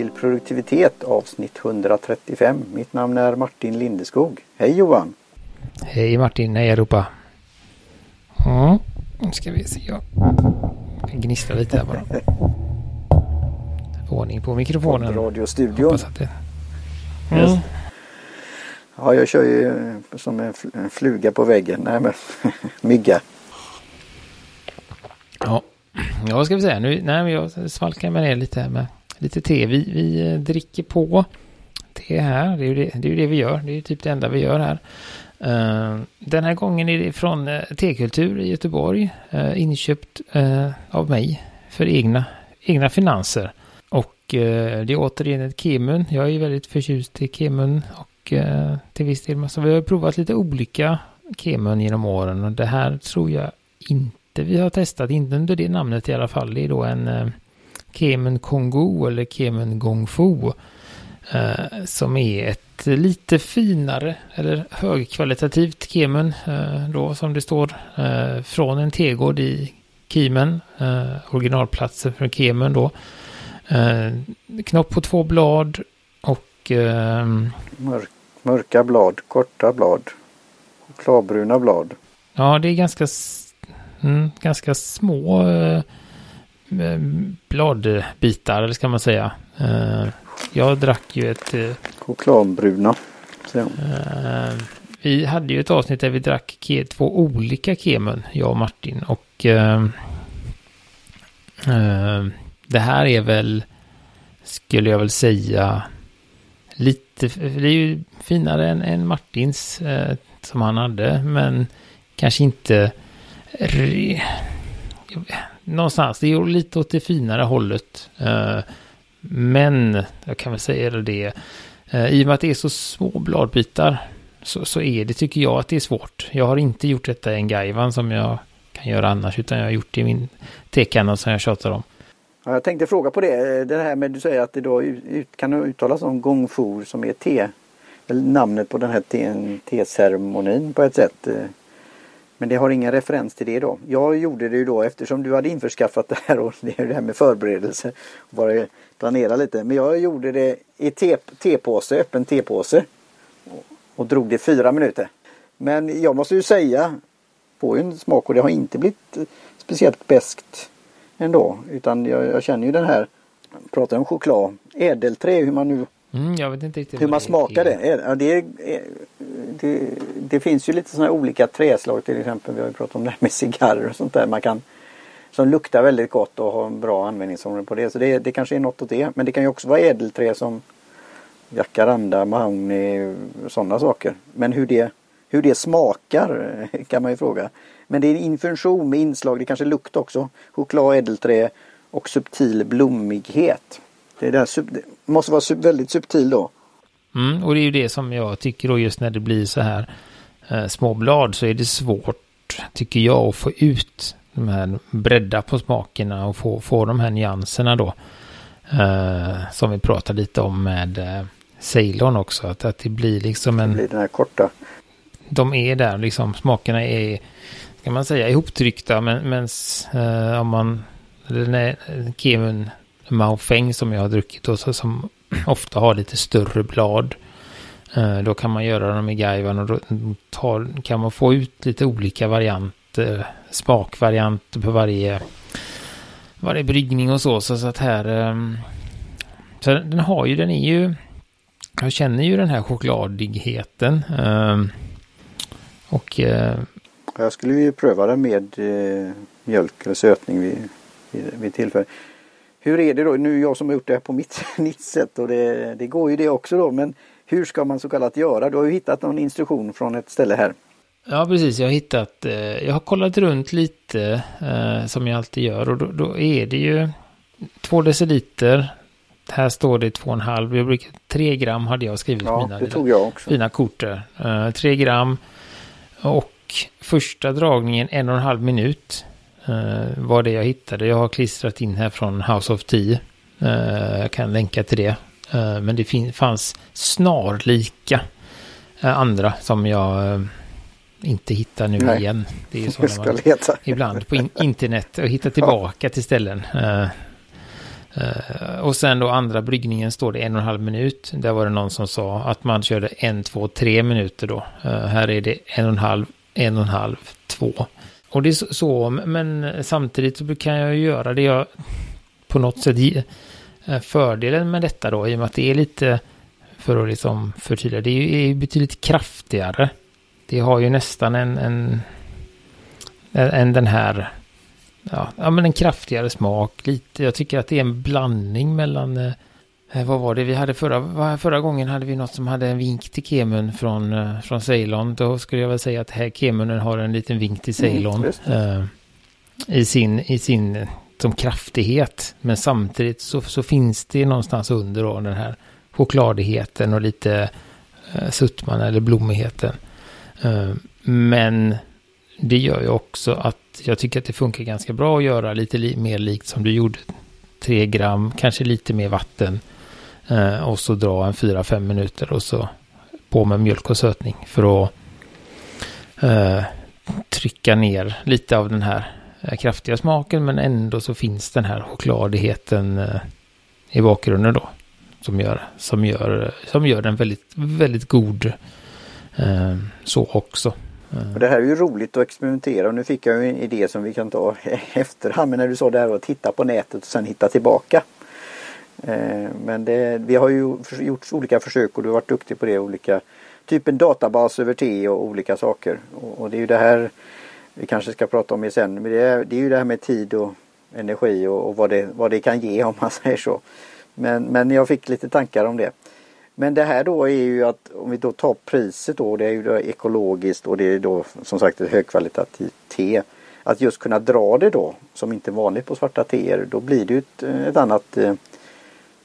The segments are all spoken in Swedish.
till produktivitet avsnitt 135. Mitt namn är Martin Lindeskog. Hej Johan! Hej Martin, hej Europa. Ja, nu ska vi se. Jag gnisslar lite här bara. Ordning på mikrofonen. Radiostudion. Hoppas att det... Mm. Ja, jag kör ju som en fl- en fluga på väggen. Nej men mygga. Ja. ja, vad ska vi säga? Nu, nej, men jag svalkar mig ner lite här med lite te. Vi, vi eh, dricker på te här. Det är, ju det, det är ju det vi gör. Det är ju typ det enda vi gör här. Eh, den här gången är det från eh, uh, Tekultur i Göteborg. Uh, inköpt uh, av mig för egna, egna finanser. Och det är återigen ett Kemun. Jag är ju väldigt förtjust i Kemun och till viss del. Så vi har provat lite olika Kemun genom åren och det här tror jag inte vi har testat. Inte under det namnet i alla fall. Det är då en Kemun Kongo eller Kemun Gongfu. Uh, som är ett lite finare eller högkvalitativt kemun uh, då som det står uh, från en tegård i Kimen. originalplatsen för kemun då. knopp på två blad och Mörk, mörka blad, korta blad, chokladbruna blad. Ja, det är ganska, mm, ganska små bladbitar, eller ska man säga. Jag drack ju ett... Chokladbruna. Uh, vi hade ju ett avsnitt där vi drack ke, två olika kemun, jag och Martin. Och det här är väl, skulle jag väl säga, lite, det är ju finare än, än Martins som han hade, men kanske inte någonstans, det är lite åt det finare hållet. Eh, men jag kan väl säga det. Eh, I och med att det är så små bladbitar så, så är det, tycker jag, att det är svårt. Jag har inte gjort detta i en gaivan som jag kan göra annars, utan jag har gjort det i min tekanna som jag tjatar om. Ja, jag tänkte fråga på det. Eh, det här med du säger att det då ut, kan uttalas som gongfu som är te. Eller namnet på den här teceremonin på ett sätt. Men det har ingen referens till det då. Jag gjorde det ju då eftersom du hade införskaffat det här och det är det här med förberedelser. Bara planera lite. Men jag gjorde det i te, tepåse, öppen tepåse. Och, drog det fyra minuter. Men jag måste ju säga, på en smak och det har inte blivit speciellt beskt ändå. Utan jag, jag känner ju den här, pratar om choklad, ädelträ, hur man nu Mm, jag vet inte riktigt hur man smakar det. Ja, det, är, det, det, finns ju lite sådana olika träslag till exempel. Vi har ju pratat om det här med cigarrer och sånt där. Man kan, som luktar väldigt gott och har en bra användningsområde på det. Så det, det kanske är något åt det. Men det kan ju också vara ädelträ som jacaranda, mahogny och sådana saker. Men hur det, hur det smakar kan man ju fråga. Men det är en infusion med inslag, det kanske lukt också. Choklad, ädelträ och subtil blommighet. Det, där, det måste vara väldigt subtil då. Mm, och det är ju det som jag tycker då just när det blir så här eh, små blad så är det svårt, tycker jag, att få ut de här bredda på smakerna och få, få de här nyanserna då. Eh, som vi pratade lite om med eh, Ceylon också, att, att det blir liksom en... Det blir den här korta. De är där, liksom smakerna är, kan man säga, ihoptryckta, men, men eh, om man, den är kemun Maofeng som jag har druckit och så, som ofta har lite större blad. Eh, då kan man göra dem i gaivan och då tar, kan man få ut lite olika varianter, eh, smakvarianter på varje, varje bryggning och så. Så, att här, ehm, så den har ju, den är ju, jag känner ju den här chokladigheten. Ehm, och... Eh, jag skulle ju pröva den med mjölk eller sötning vid, vid, vid tillfälle. Hur är det då? Nu är jag som har gjort det här på mitt, mitt sätt och det, det går ju det också då. Men hur ska man så kallat göra? Du har ju hittat någon instruktion från ett ställe här. Ja, precis. Jag har hittat, eh, jag har kollat runt lite eh, som jag alltid gör och då, då, är det ju två deciliter. Här står det två och en halv. Jag brukar, tre gram hade jag skrivit ja, mina det tog jag också. fina kort där. Eh, tre gram och första dragningen en och en halv minut uh, var det jag hittade. Jag har klistrat in här från House of Tea. Uh, jag kan länka till det. Uh, men det fanns snarlika andra som jag inte hittar nu Nej. igen. Det är ju så Jag ska man leta. ibland på in internet och hitta tillbaka till ställen. Uh, och sen då andra bryggningen står det en och en halv minut. Där var det någon som sa att man körde en, två, tre minuter då. Uh, här är det en och en halv, en och en halv, två. Och det är så, men samtidigt så kan jag ju göra det jag på något sätt uh, fördelen med detta då, i och med att det är lite, för att liksom förtydliga, det är ju betydligt kraftigare. Det har ju nästan en, en, en den här ja, ja, men en kraftigare smak. Lite, jag tycker att det är en blandning mellan... Eh, Eh, vad var det vi hade förra, förra gången? hade vi något som hade en vink till Kemun från, eh, från Ceylon. Då skulle jag väl säga att här Kemunen har en liten vink till mm, Ceylon. Mm, I sin, i sin som kraftighet. Men samtidigt så, så finns det någonstans under då den här chokladigheten och lite eh, suttman eller blommigheten. Eh, men det gör ju också att jag tycker att det funkar ganska bra att göra lite li mer likt som du gjorde. Tre gram, kanske lite mer vatten. Eh, och så dra en fyra, fem minuter och så på med mjölk och sötning för att eh, trycka ner lite av den här eh, kraftiga smaken. Men ändå så finns den här chokladigheten eh, i bakgrunden då. Som gör, som gör, som gör den väldigt, väldigt god eh, så också. Eh. Och det här är ju roligt att experimentera och nu fick jag en idé som vi kan ta efterhand. Men när du sa det här att titta på nätet och sen hitta tillbaka. Eh, men det, vi har ju gjort olika försök och du har varit duktig på det. Olika, typ en databas över te och olika saker. Och, det är ju det här vi kanske ska prata om sen. Men det är, det är ju det här med tid och energi och, och vad, det, vad det kan ge om man säger så. Men, men jag fick lite tankar om det. Men det här då är ju att om vi då tar priset då, det är ju då ekologiskt och det är då som sagt ett högkvalitativt te. Att just kunna dra det då som inte är vanligt på svarta teer då blir det ju ett, ett annat eh,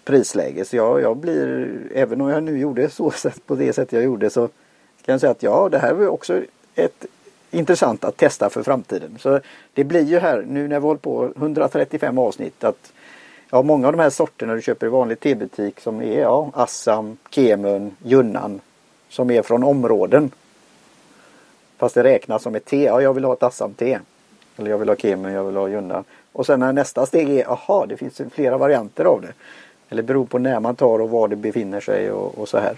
prisläge. Så jag, jag blir, även om jag nu gjorde så på det sätt jag gjorde så kan jag säga att ja det här var också ett intressant att testa för framtiden. Så det blir ju här nu när vi håller på 135 avsnitt att Ja, många av de här sorterna du köper i vanlig tebutik som är ja, Assam, Kemun, Junnan som är från områden. Fast det räknas som ett te. Ja, jag vill ha ett Assam-te. Eller jag vill ha Kemun, jag vill ha Junnan. Och sen när nästa steg är, aha, det finns flera varianter av det. Eller beror på när man tar och var det befinner sig och, och så här.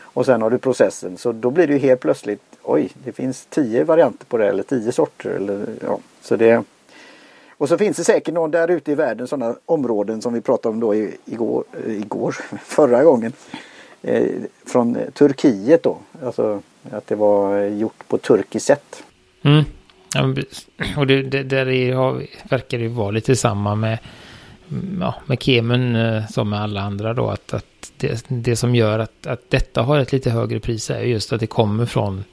Och sen har du processen. Så då blir det ju helt plötsligt, oj, det finns tio varianter på det eller tio sorter. Eller, ja, så det och så finns det säkert någon där ute i världen sådana områden som vi pratade om då igår, eh, igår förra gången. Eh, från Turkiet då. Alltså att det var gjort på turkiskt sätt. Mm. Ja, och det, det där är, verkar det vara lite samma med, Mm, ja, med Kemen eh, som med alla andra då. Att, att det, det som gör att, att detta har ett lite högre pris är just att det kommer från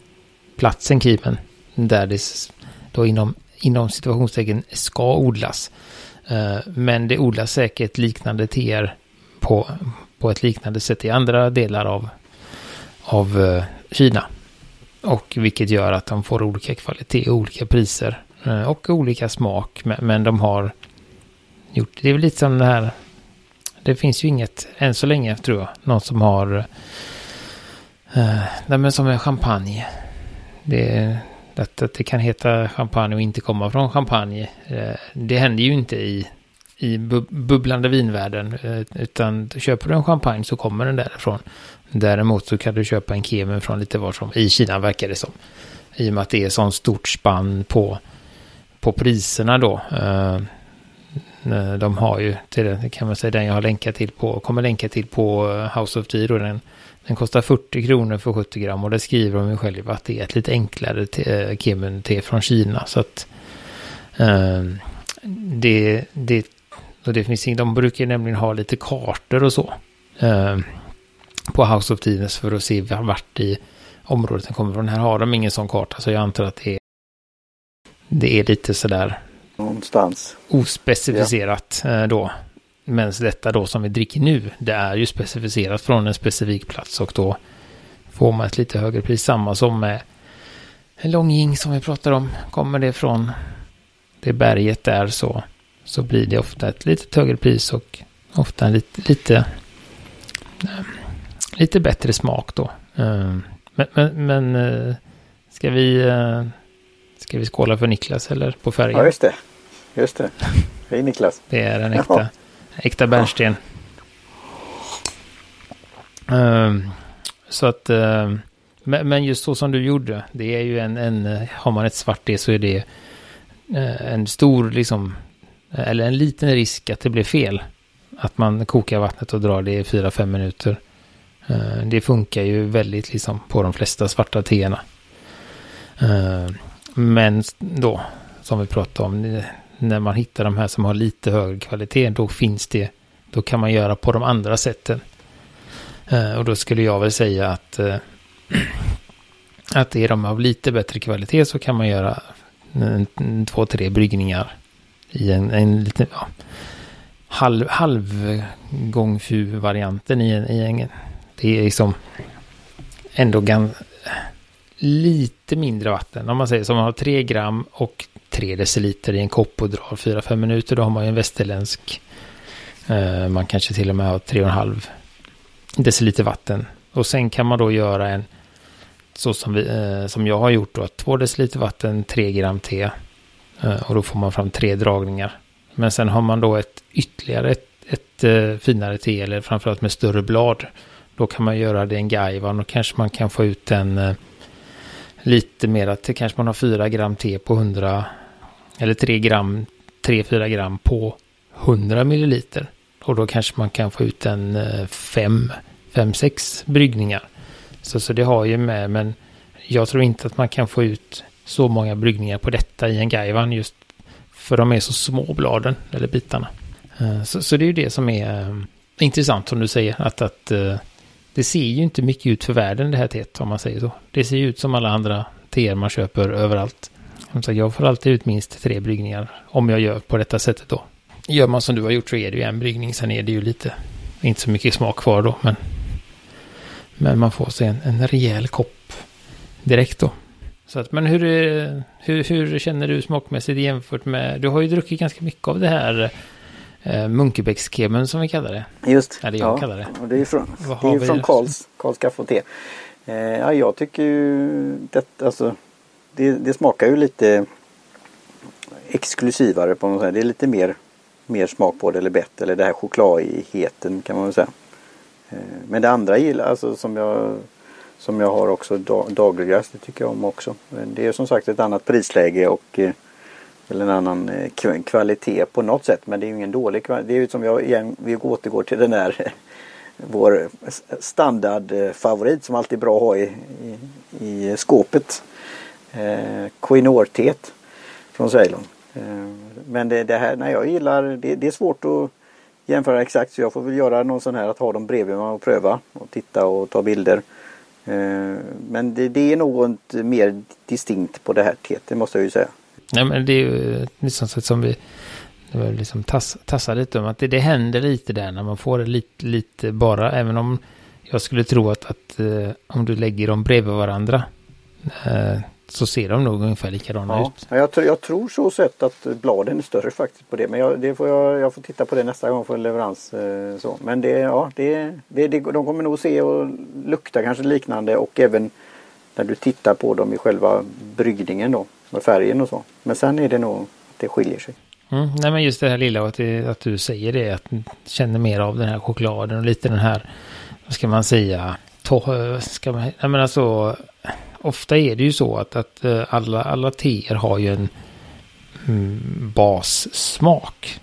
platsen Kemen. Där det då inom inom situationstecken ska odlas. Eh, men det odlas säkert liknande teer på, på ett liknande sätt i andra delar av, av eh, Kina. Och vilket gör att de får olika kvalitet, olika priser och olika smak. Men de har gjort, det är väl lite som det här, det finns ju inget än så länge tror jag, någon som har, eh, nej men som en champagne. Det, att, att det kan heta champagne och inte komma från champagne. Eh, det händer ju inte i, i bubblande vinvärlden. Eh, utan köper du en champagne så kommer den därifrån. Däremot så kan du köpa en kemen från lite var som. I Kina verkar det som. I och med att det är sån stort spann på, på priserna då. Eh, Eh, de har ju, till det kan man säga, den jag har länkat till på, kommer länka till på eh, House of Tiro. då, den den kostar 40 kronor för 70 gram och det skriver de ju själva att det är ett lite enklare te, eh, Kemun-te från Kina. Så att eh, det, det, och det finns de brukar nämligen ha lite kartor och så. Eh, på House of Tines för att se vart i området den kommer från. Här har de ingen sån karta så jag antar att det är, det är lite sådär någonstans ospecificerat ja. Då. Men detta då som vi dricker nu, det är ju specificerat från en specifik plats och då får man ett lite högre pris. Samma som med en långying som vi pratar om. Kommer det från det berget där så, så blir det ofta ett lite högre pris och ofta en lite, lite, lite bättre smak då. Eh, men, men, men ska vi, ska vi skåla för Niklas eller på färgen? Ja, just det. Just det. Hej Niklas. Det är en äkta. äkta bärnsten. Um, så att, um, men just så som du gjorde, det är ju en, en har man ett svart det så är det uh, en stor liksom, eller en liten risk att det blir fel. Att man kokar vattnet och drar det i 4-5 minuter. Uh, det funkar ju väldigt liksom på de flesta svarta teerna. Men då, som vi pratade om, när man hittar de här som har lite högre kvalitet, då finns det, då kan man göra på de andra sätten. Eh, och då skulle jag väl säga att, eh, att är de av lite bättre kvalitet så kan man göra en, två, tre bryggningar i en, en liten, ja, halv, halvgångfu-varianten i en, i en, det är liksom ändå ganska lite mindre vatten. Om man säger som man har 3 gram och 3 deciliter i en kopp och drar 4-5 minuter. Då har man ju en västerländsk. Eh, man kanske till och med har 3,5 deciliter vatten. Och sen kan man då göra en så som, vi, eh, som jag har gjort då. 2 deciliter vatten, 3 gram te. Eh, och då får man fram tre dragningar. Men sen har man då ett ytterligare ett, ett, eh, finare te eller framförallt med större blad. Då kan man göra det en gaivan och kanske man kan få ut en eh, lite mer att det kanske man har 4 gram te på 100 eller 3 gram, 3-4 gram på 100 milliliter. Och då kanske man kan få ut en eh, 5-6 bryggningar. Så, så det har ju med, men jag tror inte att man kan få ut så många bryggningar på detta i en gaivan just för de är så små bladen eller bitarna. Eh, så, så det är ju det som är eh, intressant som du säger att, att det ser ju inte mycket ut för världen det här teet om man säger så. Det ser ju ut som alla andra teer man köper överallt. Jag får alltid ut minst tre bryggningar om jag gör på detta sättet då. Gör man som du har gjort så är det ju en bryggning, sen är det ju lite, inte så mycket smak kvar då, men, men man får sig en, en rejäl kopp direkt då. Så att, men hur, eh, hur, hur känner du smakmässigt jämfört med, du har ju druckit ganska mycket av det här eh, Munkebäckskemen som vi kallar det. Just Eller jag ja, kallar det. Och det är från, det är från Karls, Karls kaffe och te. Eh, ja, jag tycker ju det, alltså, det, det smakar ju lite exklusivare på något sätt. Det är lite mer, mer smak på det eller bättre. Eller det här chokladigheten kan man väl säga. Eh, men det andra gillar, alltså som jag som jag har också dagligast, det tycker jag om också. Det är som sagt ett annat prisläge och eh, eller en annan eh, kvalitet på något sätt. Men det är ju ingen dålig kvalitet. Det är ju som jag igen, vi återgår till den här vår standardfavorit eh, som alltid är bra att ha i, i, i skåpet. Eh, Quinoor-teet från Ceylon. Eh, men det, det, här, nej jag gillar, det, det, är svårt att jämföra exakt så jag får väl göra någon sån här att ha dem bredvid mig och pröva och titta och ta bilder. Eh, men det, det, är något mer distinkt på det här teet, det måste jag ju säga. Nej, men det är ju liksom som vi liksom tass, tassar lite om att det, det händer lite där när man får det lite, lite bara, även om jag skulle tro att, att eh, om du lägger dem bredvid varandra eh, så ser de nog ungefär likadana ja. ut. Ja, jag, jag tror så sett att bladen är större faktiskt på det. Men jag, det får jag, jag får titta på det nästa gång för leverans. Eh, så. Men det, ja, det, det, det, de kommer nog se och lukta kanske liknande och även när du tittar på dem i själva bryggningen då med färgen och så. Men sen är det nog att det skiljer sig. Mm, nej men just det här lilla att, det, att du säger det, att du känner mer av den här chokladen och lite den här, vad ska man säga, to, ska man, nej men alltså, ofta är det ju så att, att eh, alla, alla teer har ju en mm, bassmak.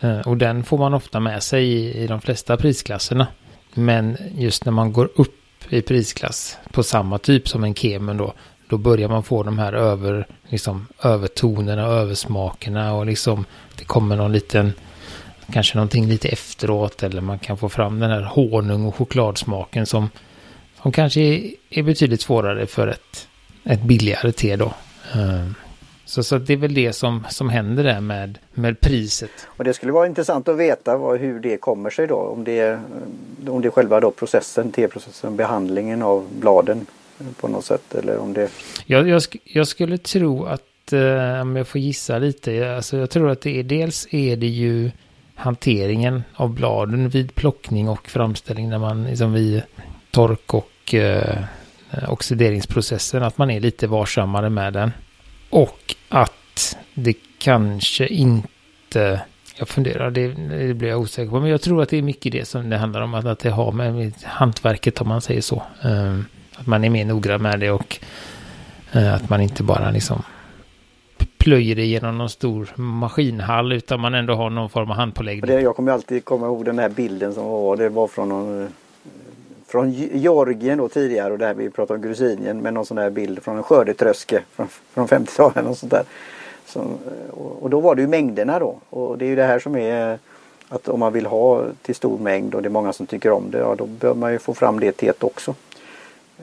Eh, och den får man ofta med sig i, i de flesta prisklasserna. Men just när man går upp i prisklass på samma typ som en kemen då, då börjar man få de här över, liksom, övertonerna, översmakerna och liksom det kommer någon liten, kanske någonting lite efteråt eller man kan få fram den här honung och chokladsmaken som, som kanske är, är betydligt svårare för ett, ett billigare te då. Ehm, så, så det är väl det som, som händer där med, med priset. Och det skulle vara intressant att veta vad, hur det kommer sig då. Om det, om det är själva då processen, teprocessen, behandlingen av bladen på något sätt? Eller om det... jag, jag, jag skulle tro att, eh, om jag får gissa lite, alltså jag tror att det är dels är det ju hanteringen av bladen vid plockning och framställning när man liksom vid tork och eh, oxideringsprocessen, att man är lite varsammare med den. Och att det kanske inte jag funderar, det, det blir jag osäker på. Men jag tror att det är mycket det som det handlar om. Att, att det har med hantverket om man säger så. Uh, att man är mer noggrann med det och eh, att man inte bara liksom plöjer det genom någon stor maskinhall utan man ändå har någon form av handpåläggning. Det, jag kommer alltid komma ihåg den här bilden som var. Det var från någon, från Georgien då tidigare och där vi pratade om Grusinien med någon sån här bild från en skördetröske från, från 50-talet och sånt där. Så, och då var det ju mängderna då och det är ju det här som är att om man vill ha till stor mängd och det är många som tycker om det, ja då bör man ju få fram det teet också.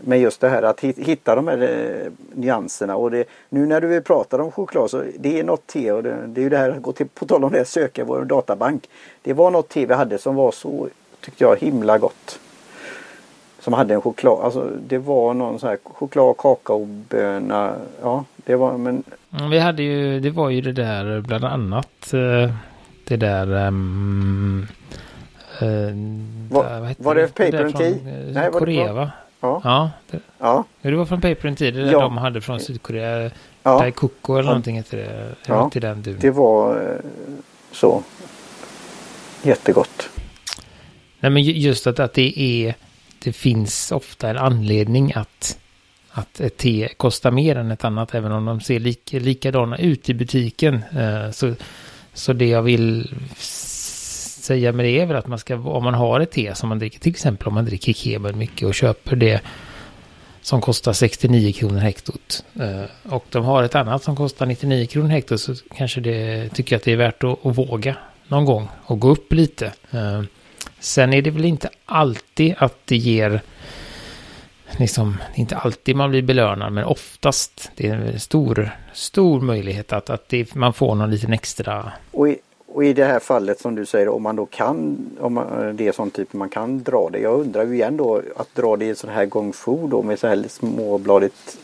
Men just det här att hitta de här eh, nyanserna och det, nu när du pratar om choklad så det är något te och det, det är ju det här, gå till, på tal om det, söka vår databank. Det var något te vi hade som var så, tyckte jag, himla gott. Som hade en choklad, alltså det var någon sån här choklad, kakaoböna, ja det var men. Mm, vi hade ju, det var ju det där bland annat eh, det där um, uh, var, var det Paper and Tea? Nej, Korea va? Ja. Ja. Det, ja. det var från Paper and Tea, det ja. de hade från Sydkorea. Ja. Daikoko eller ja. någonting heter det. Ja. Till den du. Det var eh, så. Jättegott. Nej men just att, att det är det finns ofta en anledning att att ett te kostar mer än ett annat även om de ser lik, likadana ut i butiken. Eh, så, så det jag vill säga med det är väl att man ska, om man har ett te som man dricker, till exempel om man dricker kebab mycket och köper det som kostar 69 kronor hektot eh, och de har ett annat som kostar 99 kronor hektot så kanske det tycker att det är värt att, att våga någon gång och gå upp lite. Eh, sen är det väl inte alltid att det ger liksom, det är inte alltid man blir belönad, men oftast. Det är en stor, stor möjlighet att, att det, man får någon liten extra... Och i, och i det här fallet som du säger, om man då kan, om man, det är sån typ man kan dra det. Jag undrar ju igen då att dra det i sån här gong fu då med så här småbladigt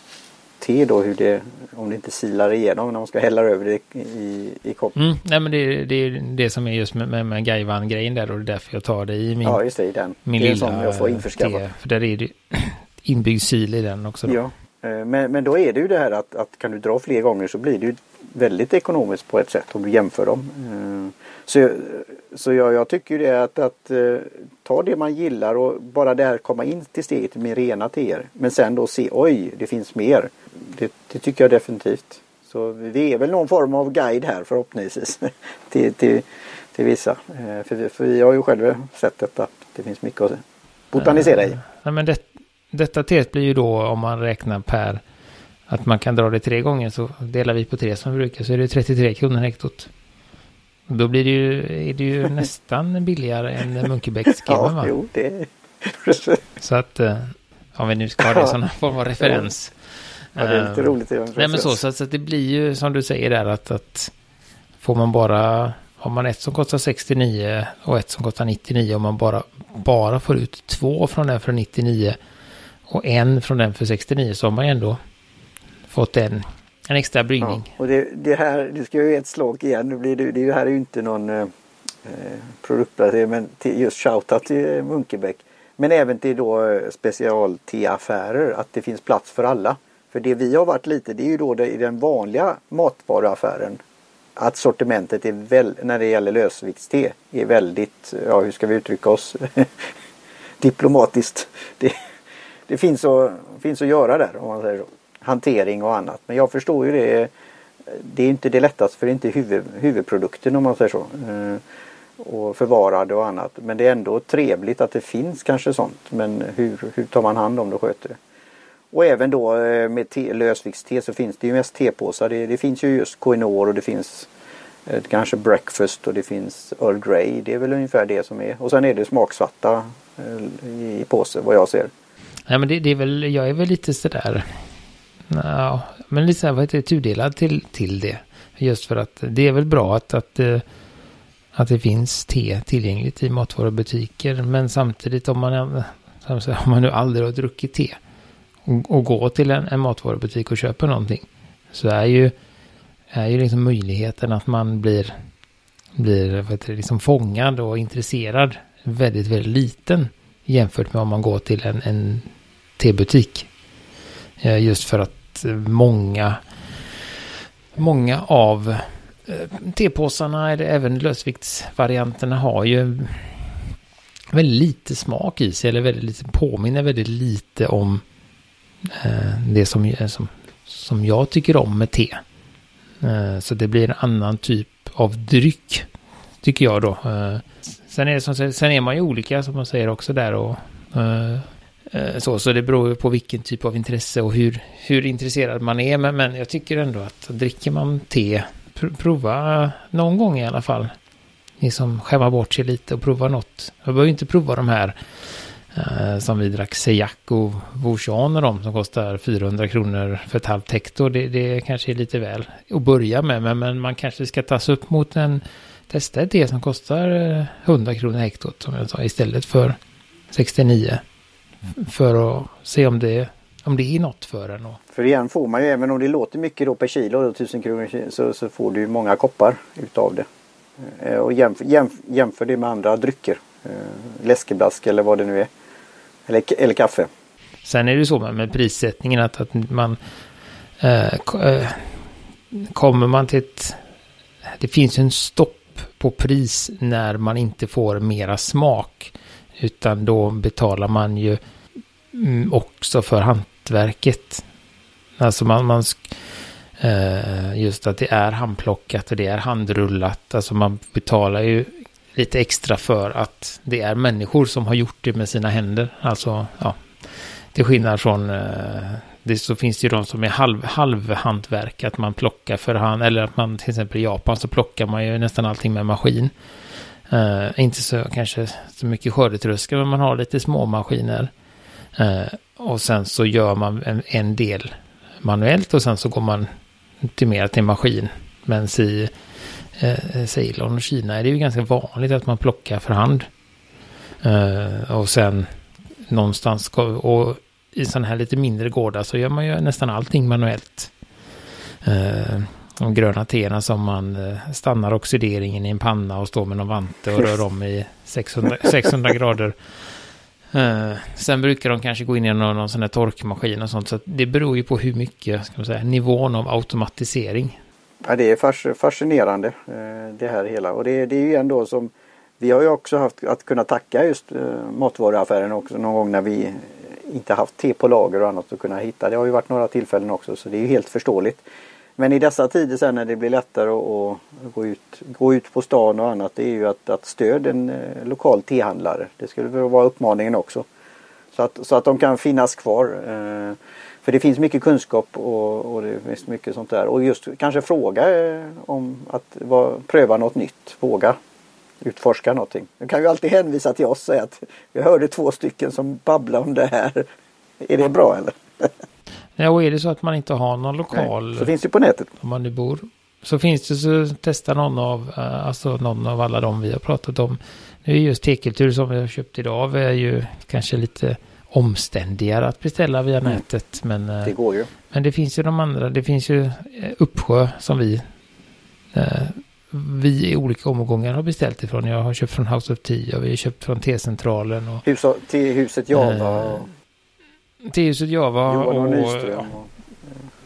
te då hur det, om det inte silar igenom när man ska hälla över det i, i koppen. Mm, nej men det, det är det som är just med, med, med Gaivan-grejen där och det är därför jag tar det i min, ja, just det, i den. min det är lilla som jag får införskaffa. För där är det inbyggd sil i den också. Då. Ja, eh, men, men då är det ju det här att, att kan du dra fler gånger så blir det ju väldigt ekonomiskt på ett sätt om du jämför dem. Eh, så, så jag, jag tycker det att, att eh, ta det man gillar och bara det här komma in till steget med rena teer. Men sen då se oj det finns mer. Det, det, tycker jag definitivt. Så vi är väl någon form av guide här förhoppningsvis till, till, till vissa. Eh, för, för vi har ju själva sett detta. Det finns mycket att botanisera i. Nej, men det, detta teet blir ju då om man räknar per att man kan dra det tre gånger så delar vi på tre som vi brukar så är det 33 kronor hektot. Då blir det ju, är det ju nästan billigare än Munkebäcks ja, va? jo det Så att eh, om vi nu ska ha det som någon form av referens. Ja, det är lite roligt. Det nej men så, så, så att det blir ju som du säger där att, att får man bara har man ett som kostar 69 och ett som kostar 99 om man bara, bara får ut två från den för 99 och en från den för 69 så har man ändå fått en, en extra bryggning. Ja, och det, det här, nu ska ju ett slag igen, nu blir det, det här är ju inte någon eh, eh produktplacering men till, just shoutout till eh, Munkebäck. Men även till då eh, specialteaffärer att det finns plats för alla. För det vi har varit lite det är ju då det, i den vanliga matvaruaffären att sortimentet är väl, när det gäller lösviktste är väldigt, ja hur ska vi uttrycka oss diplomatiskt. Det, det finns, att, finns att göra där om man säger så. Hantering och annat. Men jag förstår ju det. Det är inte det lättaste för det är inte huvud, huvudprodukten om man säger så. Eh, och förvarade och annat. Men det är ändå trevligt att det finns kanske sånt. Men hur, hur tar man hand om det och sköter det? Och även då eh, med te, lösviktste så finns det ju mest tepåsar. Det, det finns ju just Koinor och det finns eh, kanske breakfast och det finns Earl Grey. Det är väl ungefär det som är. Och sen är det smaksvatta eh, i påse vad jag ser. Nej men det, det, är väl, jag är väl lite sådär, ja, men lite såhär, vad heter det, tudelad till, till det. Just för att det är väl bra att, att, eh, att det finns te tillgängligt i matvarubutiker. Men samtidigt om man, om man nu aldrig har druckit te och, och går till en, en matvarubutik och köper någonting. Så är ju, är ju liksom möjligheten att man blir, blir vad heter det, liksom fångad och intresserad väldigt, väldigt liten jämfört med om man går till en, en tebutik. Eh, just för att många, många av eh, tepåsarna, eller även lösviktsvarianterna har ju väldigt lite smak i sig, eller väldigt lite, påminner väldigt lite om eh, det som, eh, som, som jag tycker om med te. Så det blir en annan typ av dryck, tycker jag då. Sen, är det som, sen är man ju olika, som man säger också där. Och, Eh, så, så det beror ju på vilken typ av intresse och hur, hur intresserad man är. Men, men jag tycker ändå att dricker man te, pr prova någon gång i alla fall liksom skämma bort sig lite och prova något. Jag behöver inte prova de här eh, som vi drack Sejac och Vouchan och de som kostar 400 kronor för ett halvt hektar. Det, det kanske är lite väl att börja med, men, men man kanske ska tas upp mot en testa ett te som kostar eh, 100 kronor hektot som jag sa istället för 69. För att se om det, om det är något för en. För igen får man ju, även om det låter mycket då per kilo, då, 1000 kronor så, så får du ju många koppar utav det. Eh, och jämför, jämför, jämför det med andra drycker. Eh, läskeblask eller vad det nu är. Eller, eller kaffe. Sen är det så med, med prissättningen att, att man eh, eh, kommer man till ett... Det finns en stopp på pris när man inte får mera smak. Utan då betalar man ju mm, också för hantverket. Alltså man, man eh, just att det är handplockat och det är handrullat. Alltså man betalar ju lite extra för att det är människor som har gjort det med sina händer. Alltså, ja, till skillnad från eh, det så finns det ju de som är halv, halvhantverk, att man plockar för hand, eller att man till exempel i Japan så plockar man ju nästan allting med maskin. Uh, inte så kanske så mycket skördetröskor, men man har lite småmaskiner. Uh, och sen så gör man en, en del manuellt och sen så går man till mer till maskin. Men i eh, Ceylon och Kina är det ju ganska vanligt att man plockar för hand. Eh, och sen någonstans, och i sådana här lite mindre gårdar så gör man ju nästan allting manuellt. Eh, Eh, de gröna teerna som man eh, stannar oxideringen i en panna och står med någon vante och rör om i 600, 600 grader. Uh, sen brukar de kanske gå in i någon, någon sån här torkmaskin och sånt. Så det beror ju på hur mycket, ska man säga, nivån av automatisering. Ja, det är fascinerande uh, det här hela. Och det, det är ju ändå som vi har ju också haft att kunna tacka just matvaruaffären också någon gång när vi inte haft te på lager och annat att kunna hitta. Det har ju varit några tillfällen också så det är ju helt förståeligt. Men i dessa tider sen när det blir lättare att, gå, ut, gå ut på stan och annat det är ju att, att stöd en eh, lokal tehandlare. Det skulle väl vara uppmaningen också. Så att, så att de kan finnas kvar. Eh, för det finns mycket kunskap och, och, det finns mycket sånt där. Och just kanske fråga eh, om att var, pröva något nytt. Våga utforska någonting. Du kan ju alltid hänvisa till oss och säga att vi hörde två stycken som babblade om det här. Är det bra eller? Ja, och är det så att man inte har någon lokal. Nej, så finns det på nätet. Om man nu bor. Så finns det så testa någon av, eh, alltså någon av alla de vi har pratat om. Nu är just tekultur som vi har köpt idag är ju kanske lite omständigare att beställa via mm. nätet. Men, eh, det går ju. Men det finns ju de andra. Det finns ju eh, Uppsjö som vi vi i olika omgångar har beställt ifrån. Jag har köpt från House of Tea och vi har köpt från T-centralen. Och, Hus, huset Java. Och... Tehuset Java och, och, och,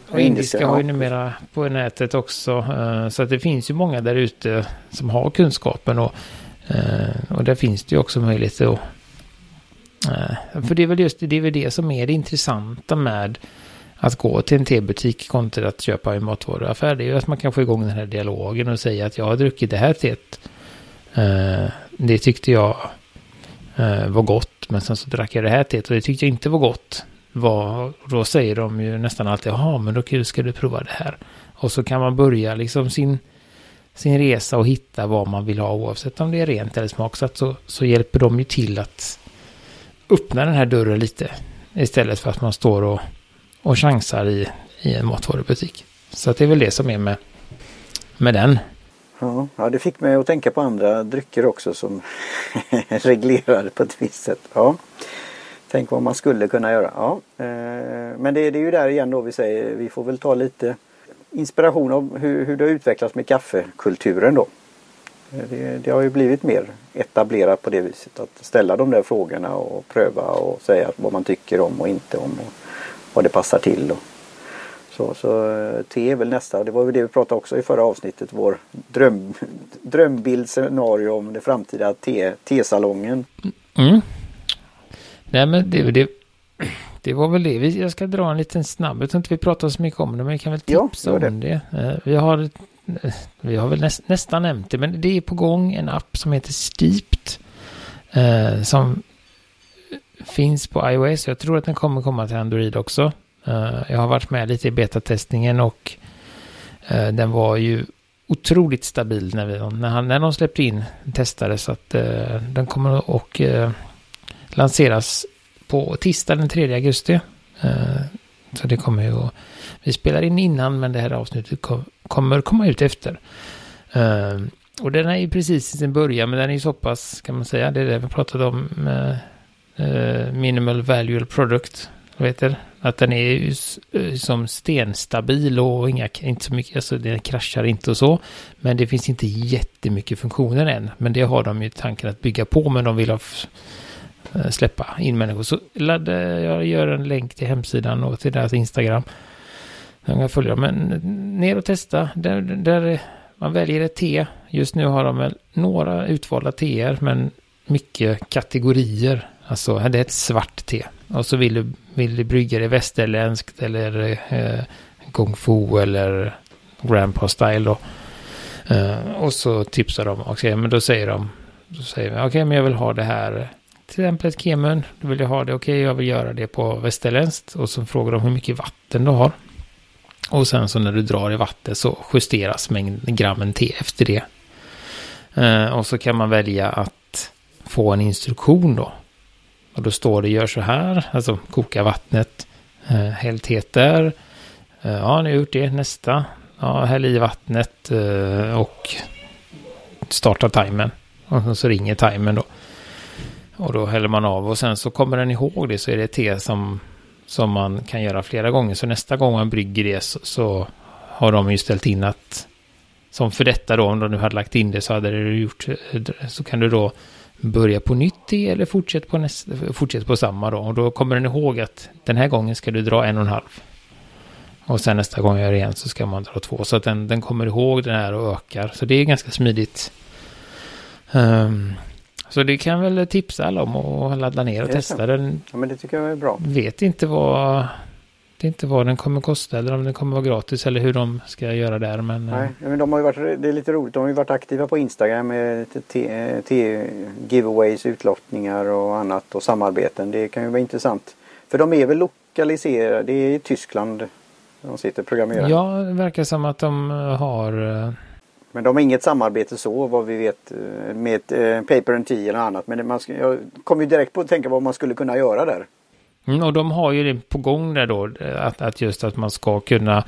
och indiska har ju numera på nätet också. Uh, så att det finns ju många där ute som har kunskapen och, uh, och där finns det ju också möjlighet att uh, för det är väl just det, är väl det som är det intressanta med att gå till en tebutik kontra att köpa i matvaruaffär. Det är ju att man kan få igång den här dialogen och säga att jag har druckit det här teet. det tyckte jag var gott. Men sen så drack jag det här teet och det tyckte jag inte var gott. Var, då säger de ju nästan alltid, jaha men då ska du prova det här. Och så kan man börja liksom sin, sin resa och hitta vad man vill ha oavsett om det är rent eller smaksatt. Så, så hjälper de ju till att öppna den här dörren lite. Istället för att man står och, och chansar i, i en matvarubutik. Så det är väl det som är med, med den. Ja, det fick mig att tänka på andra drycker också som reglerade på ett visst sätt. Ja. Tänk vad man skulle kunna göra. Ja. Eh, men det, det är ju där igen då vi säger vi får väl ta lite inspiration av hur, hur det har utvecklats med kaffekulturen då. Eh, det, det, har ju blivit mer etablerat på det viset att ställa de där frågorna och pröva och säga vad man tycker om och inte om och vad det passar till. Och så, så eh, te är väl nästa. Det var väl det vi pratade också i förra avsnittet. Vår dröm, drömbildscenario om det framtida te-salongen. Mm. Nej men det, det, det var väl det. Jag ska dra en liten snabb. Jag tror inte vi pratar så mycket om det men vi kan väl tipsa ja, det. om det. Eh, vi har, vi har väl näst, nästan nämnt det men det är på gång en app som heter Steeped. Eh, som finns på iOS. Jag tror att den kommer komma till Android också. Eh, jag har varit med lite i betatestningen och eh, den var ju otroligt stabil när, vi, när, han, när de släppte in testare så att eh, den kommer att lanseras på tisdag den 3 augusti. Så det kommer ju att... Vi spelar in innan men det här avsnittet kommer komma ut efter. Och den är ju precis i sin början men den är ju så pass kan man säga. Det är det vi pratade om. Minimal Value Product. Vad heter att den är ju eh, som stenstabil och inga, inte så mycket, alltså den kraschar inte och så. Men det finns inte jättemycket funktioner än. Men det har de ju tanken att bygga på, men de vill ha eh, släppa in människor. Så ladda, jag gör en länk till hemsidan och till deras Instagram. Jag följa dem, men ner och testa. Där, där man väljer ett te. Just nu har de väl några utvalda teer, men mycket kategorier. Alltså, det är ett svart te. Och så vill du, vill du brygga det västerländskt eller eh, kung fu eller grandpa style då. Eh, och så tipsar de och säger, men då säger de, då säger vi, okej okay, men jag vill ha det här, till exempel ett kemun, då vill jag ha det, okej okay, jag vill göra det på västerländskt. Och så frågar de hur mycket vatten du har. Och sen så när du drar i vatten så justeras mängden grammen te efter det. Eh, och så kan man välja att få en instruktion då och då står det gör så här, alltså koka vattnet, eh, häll teet där. Eh, ja, nu har gjort det, nästa. Ja, häll i vattnet eh, och starta timern. Och så ringer timern då. Och då häller man av och sen så kommer den ihåg det så är det te som, som man kan göra flera gånger. Så nästa gång man brygger det så, så har de ju ställt in att som för detta då, om de nu hade lagt in det så hade det gjort, så kan du då börja på nytt i eller fortsätt på, nästa, fortsätt på samma då. Och då kommer den ihåg att den här gången ska du dra en och en halv. Och sen nästa gång jag gör det igen så ska man dra två. Så att den, den kommer ihåg den här och ökar. Så det är ganska smidigt. Um, så det kan väl tipsa alla om att ladda ner och testa den. Ja men det tycker jag är bra. Vet inte vad vet inte vad den kommer kosta eller om den kommer vara gratis eller hur de ska göra där. Men, Nej, eh, men de har varit, det är lite roligt, de har ju varit aktiva på Instagram med giveaways, utlottningar och annat och samarbeten. Det kan ju vara intressant. För de är väl lokaliserade, det är i Tyskland de sitter och programmerar. Ja, det verkar som att de har eh, men de har inget samarbete så vad vi vet eh, med Paper and Tea eller annat. Men man, jag kom ju direkt på att tänka vad man skulle kunna göra där. Mm, och de har ju det på gång där då, eh, att, att just att man ska kunna,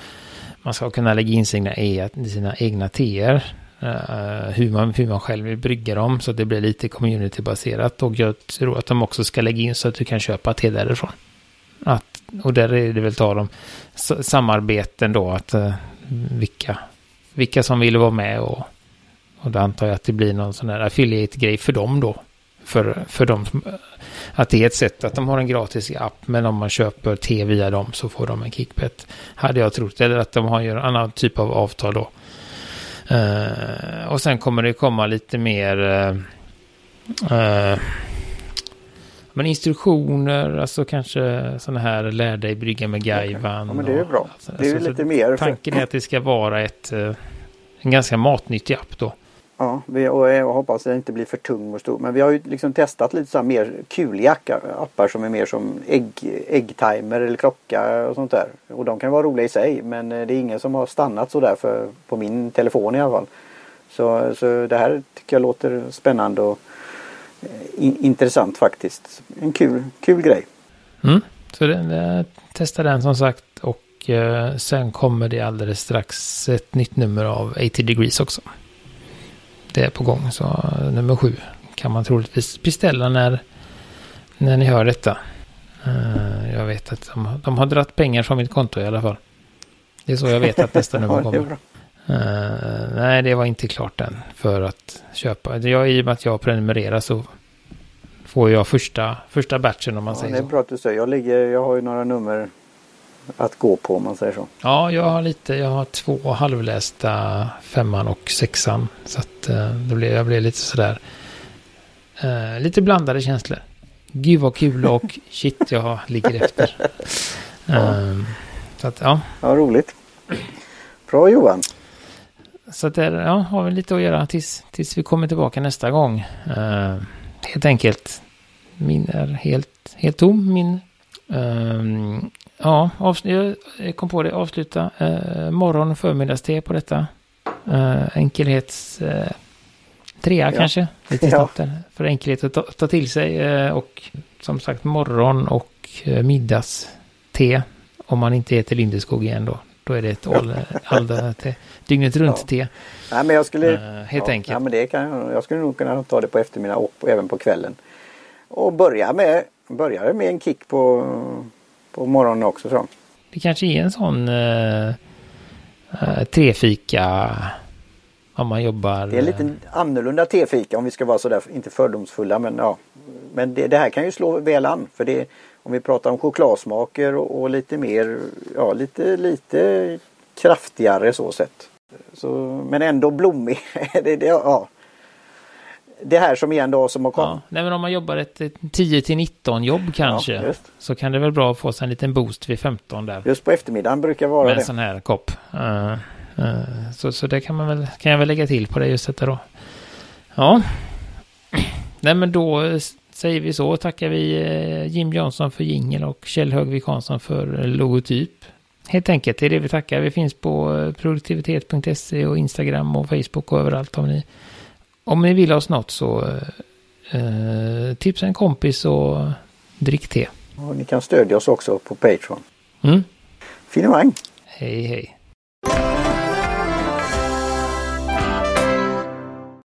man ska kunna lägga in sina, e, sina egna teer. Uh, hur, man, hur man själv vill brygga dem så att det blir lite communitybaserat. Och jag tror att de också ska lägga in så att du kan köpa te därifrån. Att, och där är det väl tal om samarbeten då, att uh, vilka, vilka som vill vara med och, och då antar jag att det blir någon sån här affiliate-grej för dem då. För, för dem att det är ett sätt att de har en gratis app, men om man köper te via dem så får de en kickbet. Hade jag trott, eller att de har en annan typ av avtal då. Uh, och sen kommer det komma lite mer uh, men instruktioner, alltså kanske sådana här lär dig brygga med gaivan. Ja, men det är bra. Alltså, det är alltså, lite mer. Tanken är att det ska vara ett, en ganska matnyttig app då. Ja, vi, och jag hoppas att den inte blir för tung och stor. Men vi har ju liksom testat lite så här mer kuliga appar som är mer som ägg, äggtimer eller klocka och sånt där. Och de kan vara roliga i sig men eh, det är ingen som har stannat så där för, på min telefon i alla fall. Så, så det här tycker jag låter spännande och eh, in, intressant faktiskt. En kul, kul grej. Mm, så det, det, testa den som sagt och eh, sen kommer det alldeles strax ett nytt nummer av 80 degrees också det är på gång. Så nummer sju kan man troligtvis beställa när, när ni hör detta. Uh, jag vet att de, de har dratt pengar från mitt konto i alla fall. Det är så jag vet att nästa nummer kommer. Uh, nej, det var inte klart än för att köpa. Jag, I och med att jag prenumererar så får jag första, första batchen om man ja, säger så. Det är bra att du säger. Jag, ligger, jag har ju några nummer att gå på om man säger så. Ja, jag har lite, jag har två halvlästa femman och sexan. Så att eh, då blev, jag blev lite sådär, eh, lite blandade känslor. Gud vad kul och shit jag ligger efter. Ja. Eh, så att ja, Ja, roligt. Bra Johan. så att där ja, har vi lite att göra tills, tills vi kommer tillbaka nästa gång. Eh, helt enkelt. Min är helt, helt tom. Min Ehm, ja, avsl- jag kom på det. Avsluta uh, morgon och förmiddagste på detta. Uh, enkelhets... Uh, trea Ja. kanske. Lite snabbt. För enkelhet att ta, ta till sig. eh, och som sagt morgon och uh, middagste. Om man inte heter Lindeskog igen då. Då är det ett all, all, te, dygnet runt Ja. Nej, men jag skulle... Eh, helt ja, enkelt. Ja, men det kan, jag jag skulle nog kunna ta det på eftermiddagen och även på kvällen. Och börja med, börja med en kick på, på morgonen också. Så. Det kanske är en sån uh, uh, tefika. Om man jobbar. Det är en eh, lite annorlunda tefika om vi ska vara sådär, inte fördomsfulla men ja. Men det, det här kan ju slå väl an för det om vi pratar om chokladsmaker och, och lite mer, ja lite, lite kraftigare så sett. Så, men ändå blommig. det, det, ja. Det här som igen då som har kommit. Ja, nej men om man jobbar ett, ett 10 till 19 jobb kanske. Ja, så kan det väl bra att få sig en liten boost vid 15 där. Just på eftermiddagen brukar vara med en det. sån här kopp. Eh, eh, så, så det kan man väl, kan jag väl lägga till på det just detta då. Ja. Nej men då säger vi så. Tackar vi eh, Jim Jansson för jingel och Kjell Högvik Hansson för eh, logotyp. Helt enkelt, det är det vi tackar. Vi finns på eh, produktivitet.se och Instagram och Facebook och överallt om ni, om ni vill ha oss något så eh, tipsa en kompis och drick te. Och ni kan stödja oss också på Patreon. Mm. Finemang! Hej hej.